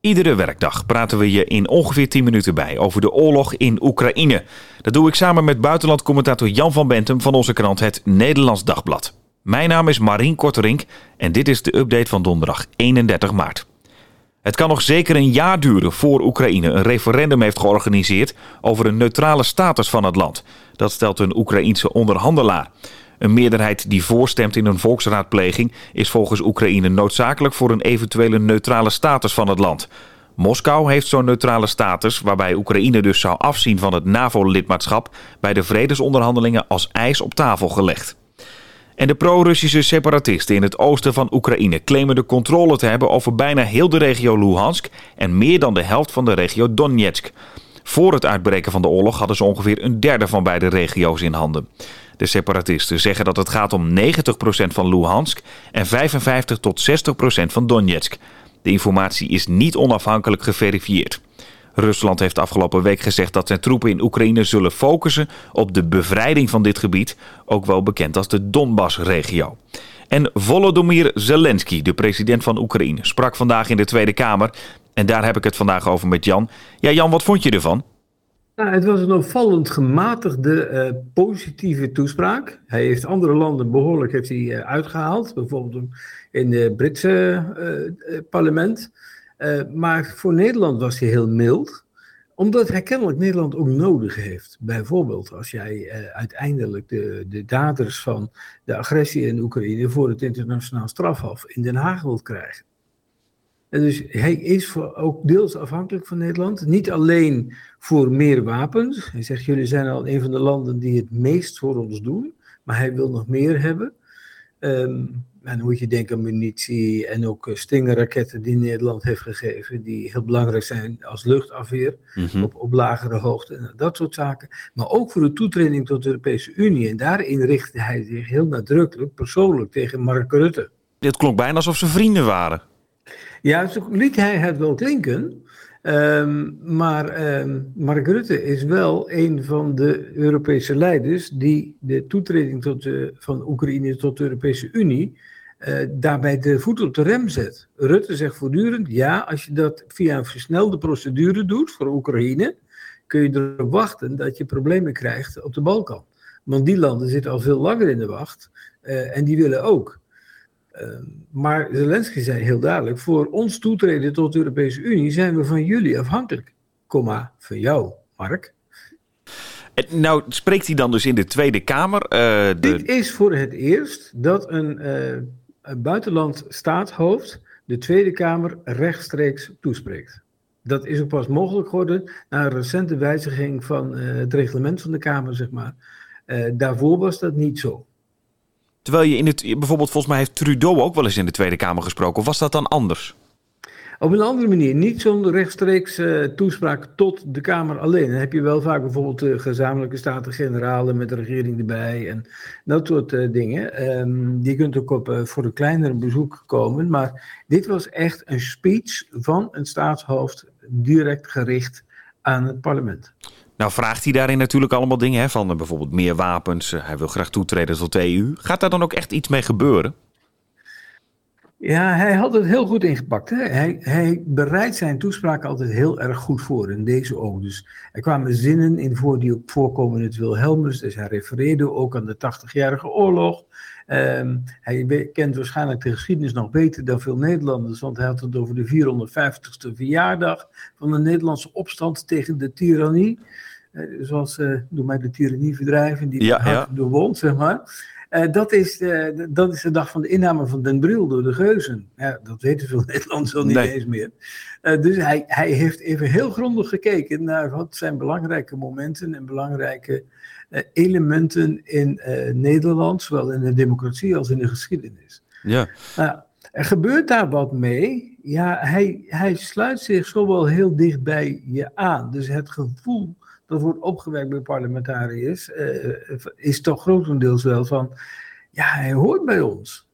Iedere werkdag praten we je in ongeveer 10 minuten bij over de oorlog in Oekraïne. Dat doe ik samen met buitenlandcommentator Jan van Bentum van onze krant Het Nederlands Dagblad. Mijn naam is Marien Korterink en dit is de update van donderdag 31 maart. Het kan nog zeker een jaar duren voor Oekraïne een referendum heeft georganiseerd over een neutrale status van het land. Dat stelt een Oekraïense onderhandelaar. Een meerderheid die voorstemt in een volksraadpleging is volgens Oekraïne noodzakelijk voor een eventuele neutrale status van het land. Moskou heeft zo'n neutrale status, waarbij Oekraïne dus zou afzien van het NAVO-lidmaatschap, bij de vredesonderhandelingen als ijs op tafel gelegd. En de pro-Russische separatisten in het oosten van Oekraïne claimen de controle te hebben over bijna heel de regio Luhansk en meer dan de helft van de regio Donetsk. Voor het uitbreken van de oorlog hadden ze ongeveer een derde van beide regio's in handen. De separatisten zeggen dat het gaat om 90% van Luhansk en 55 tot 60% van Donetsk. De informatie is niet onafhankelijk geverifieerd. Rusland heeft afgelopen week gezegd dat zijn troepen in Oekraïne zullen focussen op de bevrijding van dit gebied, ook wel bekend als de Donbass-regio. En Volodymyr Zelensky, de president van Oekraïne, sprak vandaag in de Tweede Kamer. En daar heb ik het vandaag over met Jan. Ja, Jan, wat vond je ervan? Het was een opvallend gematigde uh, positieve toespraak. Hij heeft andere landen behoorlijk heeft hij, uh, uitgehaald, bijvoorbeeld in het Britse uh, parlement. maar voor Nederland was hij heel mild, omdat hij kennelijk Nederland ook nodig heeft. Bijvoorbeeld als jij uiteindelijk de, de daders van de agressie in Oekraïne voor het internationaal strafhof in Den Haag wilt krijgen. En dus hij is voor, ook deels afhankelijk van Nederland. Niet alleen voor meer wapens. Hij zegt, jullie zijn al een van de landen die het meest voor ons doen. Maar hij wil nog meer hebben. Um, en dan moet je denken aan munitie en ook eh, stingerraketten die Nederland heeft gegeven. Die heel belangrijk zijn als luchtafweer mhm. op, op lagere hoogte. En dat soort zaken. Maar ook voor de toetreding tot de Europese Unie. En daarin richtte hij zich heel nadrukkelijk persoonlijk tegen Mark Rutte. Dit klonk bijna alsof ze vrienden waren. Ja, zo liet hij het wel klinken. Um, maar um, Mark Rutte is wel een van de Europese leiders die de toetreding tot de, van Oekraïne tot de Europese Unie uh, daarbij de voet op de rem zet. Rutte zegt voortdurend, ja, als je dat via een versnelde procedure doet voor Oekraïne, kun je erop wachten dat je problemen krijgt op de Balkan. Want die landen zitten al veel langer in de wacht uh, en die willen ook. Ehm, maar Zelensky zei heel duidelijk: voor ons toetreden tot de Europese Unie zijn we van jullie afhankelijk. Komma, van jou, Mark. Nou, spreekt hij dan dus in de Tweede Kamer? Uh, de... Dit is voor het eerst dat een, uh, een buitenland staatshoofd de Tweede Kamer rechtstreeks toespreekt. Dat is ook pas mogelijk geworden na een recente wijziging van uh, het reglement van de Kamer, zeg maar. daarvoor was dat niet zo. Terwijl je in het, bijvoorbeeld volgens mij heeft Trudeau ook wel eens in de Tweede Kamer gesproken. Of was dat dan anders? Op een andere manier. Niet zo'n rechtstreeks uh, toespraak tot de Kamer alleen. Dan heb je wel vaak bijvoorbeeld de gezamenlijke staten-generalen met de regering erbij en dat soort uh, dingen. Die kunt ook op, voor een kleinere bezoek komen. Maar dit was echt een speech van een staatshoofd direct gericht aan het parlement. Nou vraagt hij daarin natuurlijk allemaal dingen, hè, van bijvoorbeeld meer wapens. hij wil graag toetreden tot de EU. Gaat daar dan ook echt iets mee gebeuren? Ja, hij had het heel goed ingepakt. Hè? Hij, hij bereidt zijn toespraak altijd heel erg goed voor. En deze ook. Dus er kwamen zinnen in voor die ook voorkomen in het Wilhelmus. Dus hij refereerde ook aan de 80-jarige oorlog. Um, hij kent waarschijnlijk de geschiedenis nog beter dan veel Nederlanders. Want hij had het over de 450ste verjaardag van de Nederlandse opstand tegen de tirannie. Uh, zoals, uh, doe mij de tirannie verdrijven, die ja, ja. de wond, zeg maar. Uh, dat, is, uh, dat is de dag van de inname van Den Bril door de Geuzen. Ja, dat weten veel Nederlanders al niet nee. eens meer. Uh, dus hij, hij heeft even heel grondig gekeken naar wat zijn belangrijke momenten en belangrijke elementen in Nederland, zowel in de democratie als in de geschiedenis. Ja. Nou, er gebeurt daar wat mee. Ja, hij, hij sluit zich zo wel heel dicht bij je aan. Dus het gevoel dat wordt opgewekt bij parlementariërs, uh, is toch grotendeels wel van, ja, hij hoort bij ons.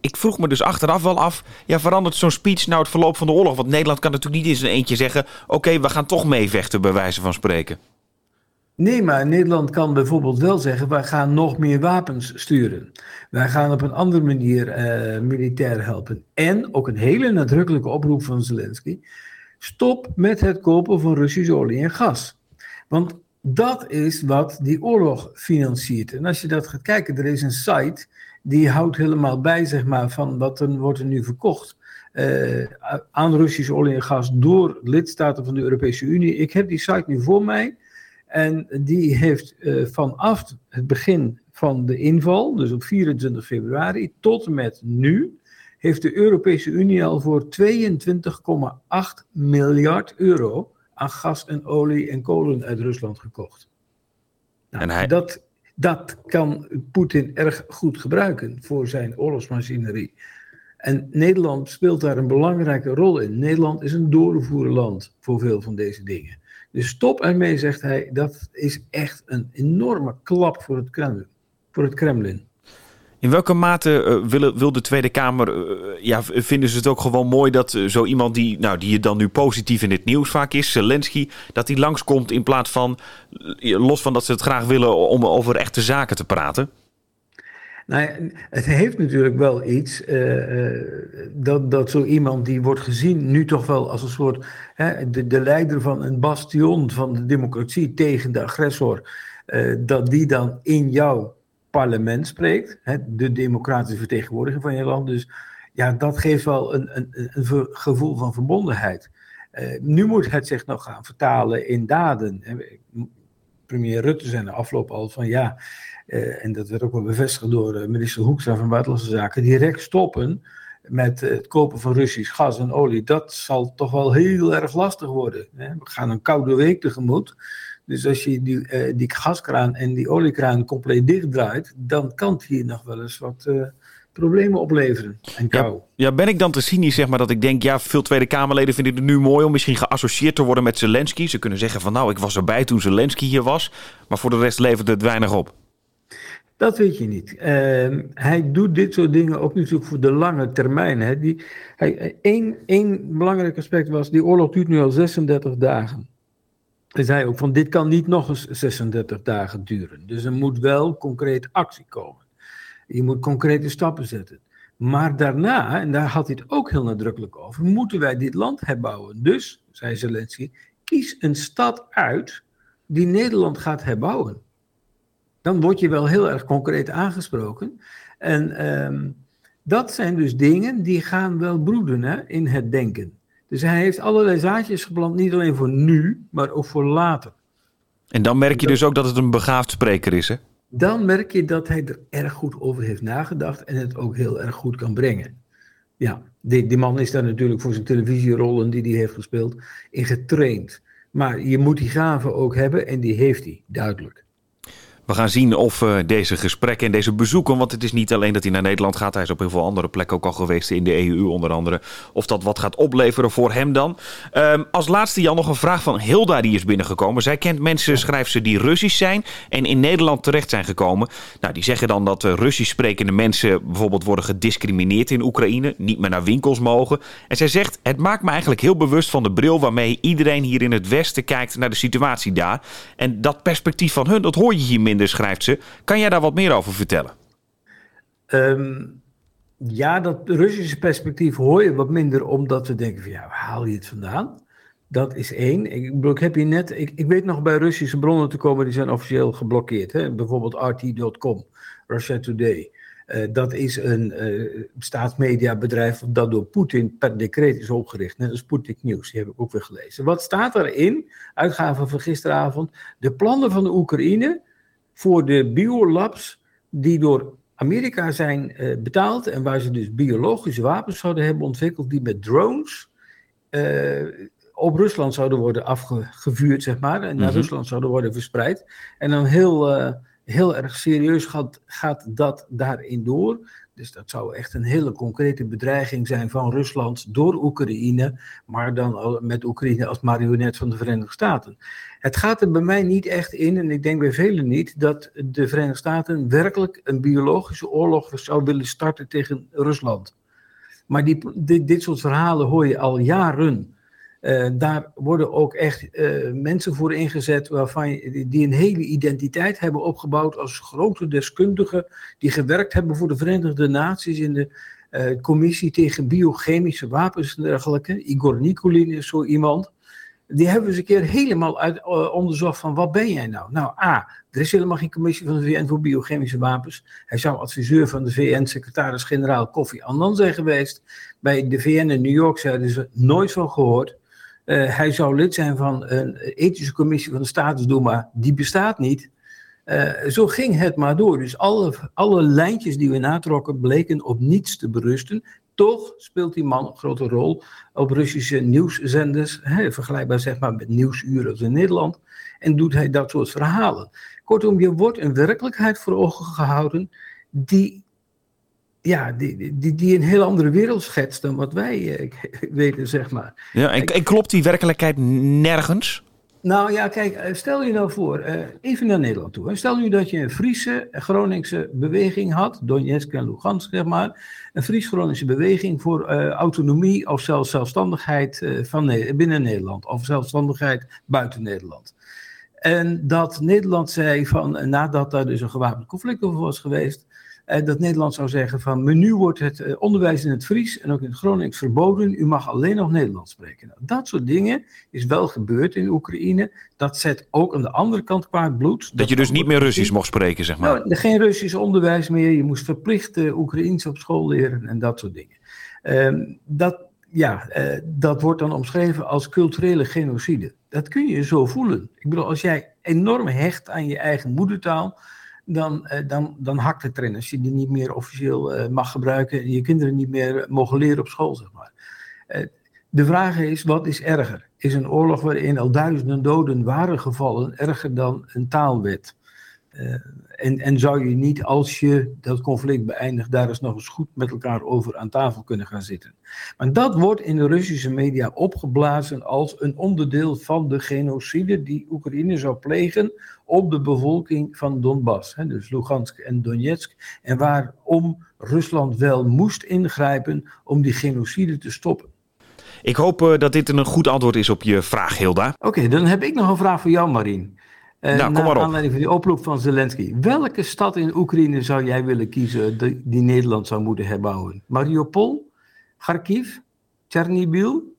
Ik vroeg me dus achteraf wel af, ja, verandert zo'n speech nou het verloop van de oorlog? Want Nederland kan natuurlijk niet in zijn eentje zeggen, oké, okay, we gaan toch meevechten, bij wijze van spreken. Nee, maar Nederland kan bijvoorbeeld wel zeggen: wij gaan nog meer wapens sturen. Wij gaan op een andere manier uh, militair helpen. En ook een hele nadrukkelijke oproep van Zelensky: Stop met het kopen van Russische olie en gas. Want dat is wat die oorlog financiert. En als je dat gaat kijken, er is een site die houdt helemaal bij zeg maar, van wat er wordt er nu verkocht. Uh, aan Russische olie en gas door lidstaten van de Europese Unie. Ik heb die site nu voor mij. En die heeft uh, vanaf het begin van de inval, dus op 24 februari, tot en met nu, heeft de Europese Unie al voor 22,8 miljard euro aan gas en olie en kolen uit Rusland gekocht. Nou, en hij... dat, dat kan Poetin erg goed gebruiken voor zijn oorlogsmachinerie. En Nederland speelt daar een belangrijke rol in. Nederland is een doorvoerland voor veel van deze dingen. Dus stop ermee, zegt hij. Dat is echt een enorme klap voor het Kremlin. Voor het Kremlin. In welke mate uh, wil, de Tweede Kamer, uh, ja, vinden ze het ook gewoon mooi dat uh, zo iemand die, nou, die je dan nu positief in het nieuws vaak is, Zelensky, dat hij langskomt in plaats van, los van dat ze het graag willen om over echte zaken te praten? Nou, het heeft natuurlijk wel iets dat, dat zo iemand die wordt gezien nu toch wel als een soort hè, de, de leider van een bastion van de democratie tegen de agressor, dat die dan in jouw parlement spreekt, de democratische vertegenwoordiger van je land. Dus ja, dat geeft wel een, een, een gevoel van verbondenheid. Nu moet het zich nog gaan vertalen in daden. Premier Rutte zei de afloop al van ja, uh, en dat werd ook wel bevestigd door uh, minister Hoekstra van Buitenlandse Zaken, direct stoppen met het kopen van Russisch gas en olie. Dat zal toch wel heel erg lastig worden. Hè? We gaan een koude week tegemoet. Dus als je die, uh, die gaskraan en die oliekraan compleet dichtdraait, dan kan het hier nog wel eens wat uh, problemen opleveren. En kou. Ja, ja, ben ik dan te cynisch, zeg maar, dat ik denk, ja, veel Tweede Kamerleden vinden het nu mooi om misschien geassocieerd te worden met Zelensky. Ze kunnen zeggen van, nou, ik was erbij toen Zelensky hier was, maar voor de rest levert het weinig op. Dat weet je niet. Uh, hij doet dit soort dingen ook natuurlijk voor de lange termijn. Hè. Die, hij, één, één belangrijk aspect was, die oorlog duurt nu al 36 dagen. Hij zei ook van dit kan niet nog eens 36 dagen duren. Dus er moet wel concreet actie komen. Je moet concrete stappen zetten. Maar daarna, en daar had hij het ook heel nadrukkelijk over, moeten wij dit land herbouwen. Dus, zei Zelensky, kies een stad uit die Nederland gaat herbouwen. Dan word je wel heel erg concreet aangesproken. En um, dat zijn dus dingen die gaan wel broeden hè, in het denken. Dus hij heeft allerlei zaadjes geplant, niet alleen voor nu, maar ook voor later. En dan merk je dus ook dat het een begaafd spreker is, hè? Dan merk je dat hij er erg goed over heeft nagedacht en het ook heel erg goed kan brengen. Ja, die, die man is daar natuurlijk voor zijn televisierollen die hij heeft gespeeld in getraind. Maar je moet die gaven ook hebben en die heeft hij, duidelijk. We gaan zien of uh, deze gesprekken en deze bezoeken, want het is niet alleen dat hij naar Nederland gaat, hij is op heel veel andere plekken ook al geweest, in de EU onder andere, of dat wat gaat opleveren voor hem dan. Um, als laatste Jan nog een vraag van Hilda die is binnengekomen. Zij kent mensen, schrijft ze, die Russisch zijn en in Nederland terecht zijn gekomen. Nou, die zeggen dan dat uh, Russisch sprekende mensen bijvoorbeeld worden gediscrimineerd in Oekraïne, niet meer naar winkels mogen. En zij zegt, het maakt me eigenlijk heel bewust van de bril waarmee iedereen hier in het Westen kijkt naar de situatie daar. En dat perspectief van hun, dat hoor je hier minder minder, schrijft ze. Kan jij daar wat meer over vertellen? Um, ja, dat Russische perspectief hoor je wat minder, omdat we denken van ja, waar haal je het vandaan? Dat is één. Ik, ik heb hier net, ik, ik weet nog bij Russische bronnen te komen, die zijn officieel geblokkeerd. Hè? Bijvoorbeeld RT.com, Russia Today. Uh, dat is een uh, staatsmediabedrijf dat door Poetin per decreet is opgericht. Net als Sputnik News, die heb ik ook weer gelezen. Wat staat erin? Uitgave van gisteravond. De plannen van de Oekraïne voor de biolabs die door Amerika zijn uh, betaald en waar ze dus biologische wapens zouden hebben ontwikkeld die met drones uh, op Rusland zouden worden afgevuurd, zeg maar, en naar mm -hmm. Rusland zouden worden verspreid. En dan heel, uh, heel erg serieus gaat, gaat dat daarin door. Dus dat zou echt een hele concrete bedreiging zijn van Rusland door Oekraïne, maar dan met Oekraïne als marionet van de Verenigde Staten. Het gaat er bij mij niet echt in, en ik denk bij velen niet, dat de Verenigde Staten werkelijk een biologische oorlog zou willen starten tegen Rusland. Maar die, dit, dit soort verhalen hoor je al jaren. Uh, daar worden ook echt uh, mensen voor ingezet waarvan die een hele identiteit hebben opgebouwd als grote deskundigen die gewerkt hebben voor de Verenigde Naties in de uh, commissie tegen biochemische wapens en dergelijke. Igor Nikolin is zo iemand. Die hebben we eens een keer helemaal uit, onderzocht van wat ben jij nou? Nou, A, er is helemaal geen commissie van de VN voor biochemische wapens. Hij zou adviseur van de VN-secretaris-generaal Kofi Annan zijn geweest. Bij de VN in New York zeiden ze nooit van gehoord. Uh, hij zou lid zijn van een ethische commissie van de Staatsduma. Die bestaat niet. Uh, zo ging het maar door. Dus alle, alle lijntjes die we natrokken bleken op niets te berusten. Toch speelt die man een grote rol op Russische nieuwszenders, hè, vergelijkbaar zeg maar met nieuwsuren als in Nederland, en doet hij dat soort verhalen. Kortom, je wordt een werkelijkheid voor ogen gehouden die, ja, die, die, die een heel andere wereld schetst dan wat wij eh, weten, zeg maar. Ja, en, en klopt die werkelijkheid nergens? Nou ja, kijk, stel je nou voor, even naar Nederland toe. Stel nu dat je een Friese, Groningse beweging had, Donetsk en Lugansk, zeg maar. Een Fries-Groningse beweging voor autonomie of zelfs zelfstandigheid van binnen Nederland, of zelfstandigheid buiten Nederland. En dat Nederland zei van, nadat daar dus een gewapend conflict over was geweest, dat Nederland zou zeggen van, maar nu wordt het uh, onderwijs in het Fries en ook in het Gronings verboden, u mag alleen nog Nederlands spreken. Nou, dat soort dingen is wel gebeurd in Oekraïne. Dat zet ook aan de andere kant kwaad bloed. Dat, dat je dus niet meer Russisch mocht spreken, zeg maar. Nou, geen Russisch onderwijs meer, je moest verplicht Oekraïens op school leren en dat soort dingen. Um, dat, ja, dat wordt dan omschreven als culturele genocide. Dat kun je zo voelen. Ik bedoel, als jij enorm hecht aan je eigen moedertaal, dan, uh, dan, dan hakt het erin. Als je die niet meer officieel uh, mag gebruiken en je kinderen niet meer mogen leren op school, zeg maar. De vraag is, wat is erger? Is een oorlog waarin al duizenden doden waren gevallen erger dan een taalwet? En, en zou je niet, als je dat conflict beëindigt, daar eens nog eens goed met elkaar over aan tafel kunnen gaan zitten? Maar dat wordt in de Russische media opgeblazen als een onderdeel van de genocide die Oekraïne zou plegen op de bevolking van Donbass, hè, dus Lugansk en Donetsk, en waarom Rusland wel moest ingrijpen om die genocide te stoppen. Ik hoop uh, dat dit een goed antwoord is op je vraag, Hilda. Oké, okay, dan heb ik nog een vraag voor jou, Marien. Uh, nou, kom maar op. aanleiding van die oproep van Zelensky. Welke stad in Oekraïne zou jij willen kiezen die, die Nederland zou moeten herbouwen? Mariupol, Kharkiv, Chernobyl?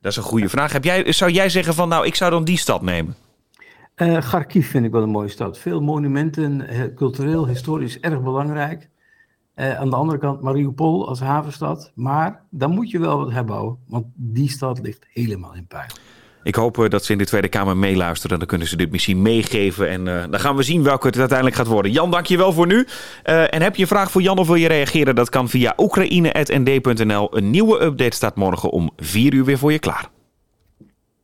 Dat is een goede vraag. Heb jij, zou jij zeggen van, nou, ik zou dan die stad nemen? Uh, Kharkiv vind ik wel een mooie stad. Veel monumenten, cultureel, historisch erg belangrijk. Uh, aan de andere kant Mariupol als havenstad. Maar dan moet je wel wat herbouwen, want die stad ligt helemaal in puin. Ik hoop uh, dat ze in de Tweede Kamer meeluisteren. Dan kunnen ze dit misschien meegeven. En uh, dan gaan we zien welke het uiteindelijk gaat worden. Jan, dank je wel voor nu. Uh, en heb je een vraag voor Jan of wil je reageren? Dat kan via oekraïne.nd.nl. Een nieuwe update staat morgen om 4 uur weer voor je klaar.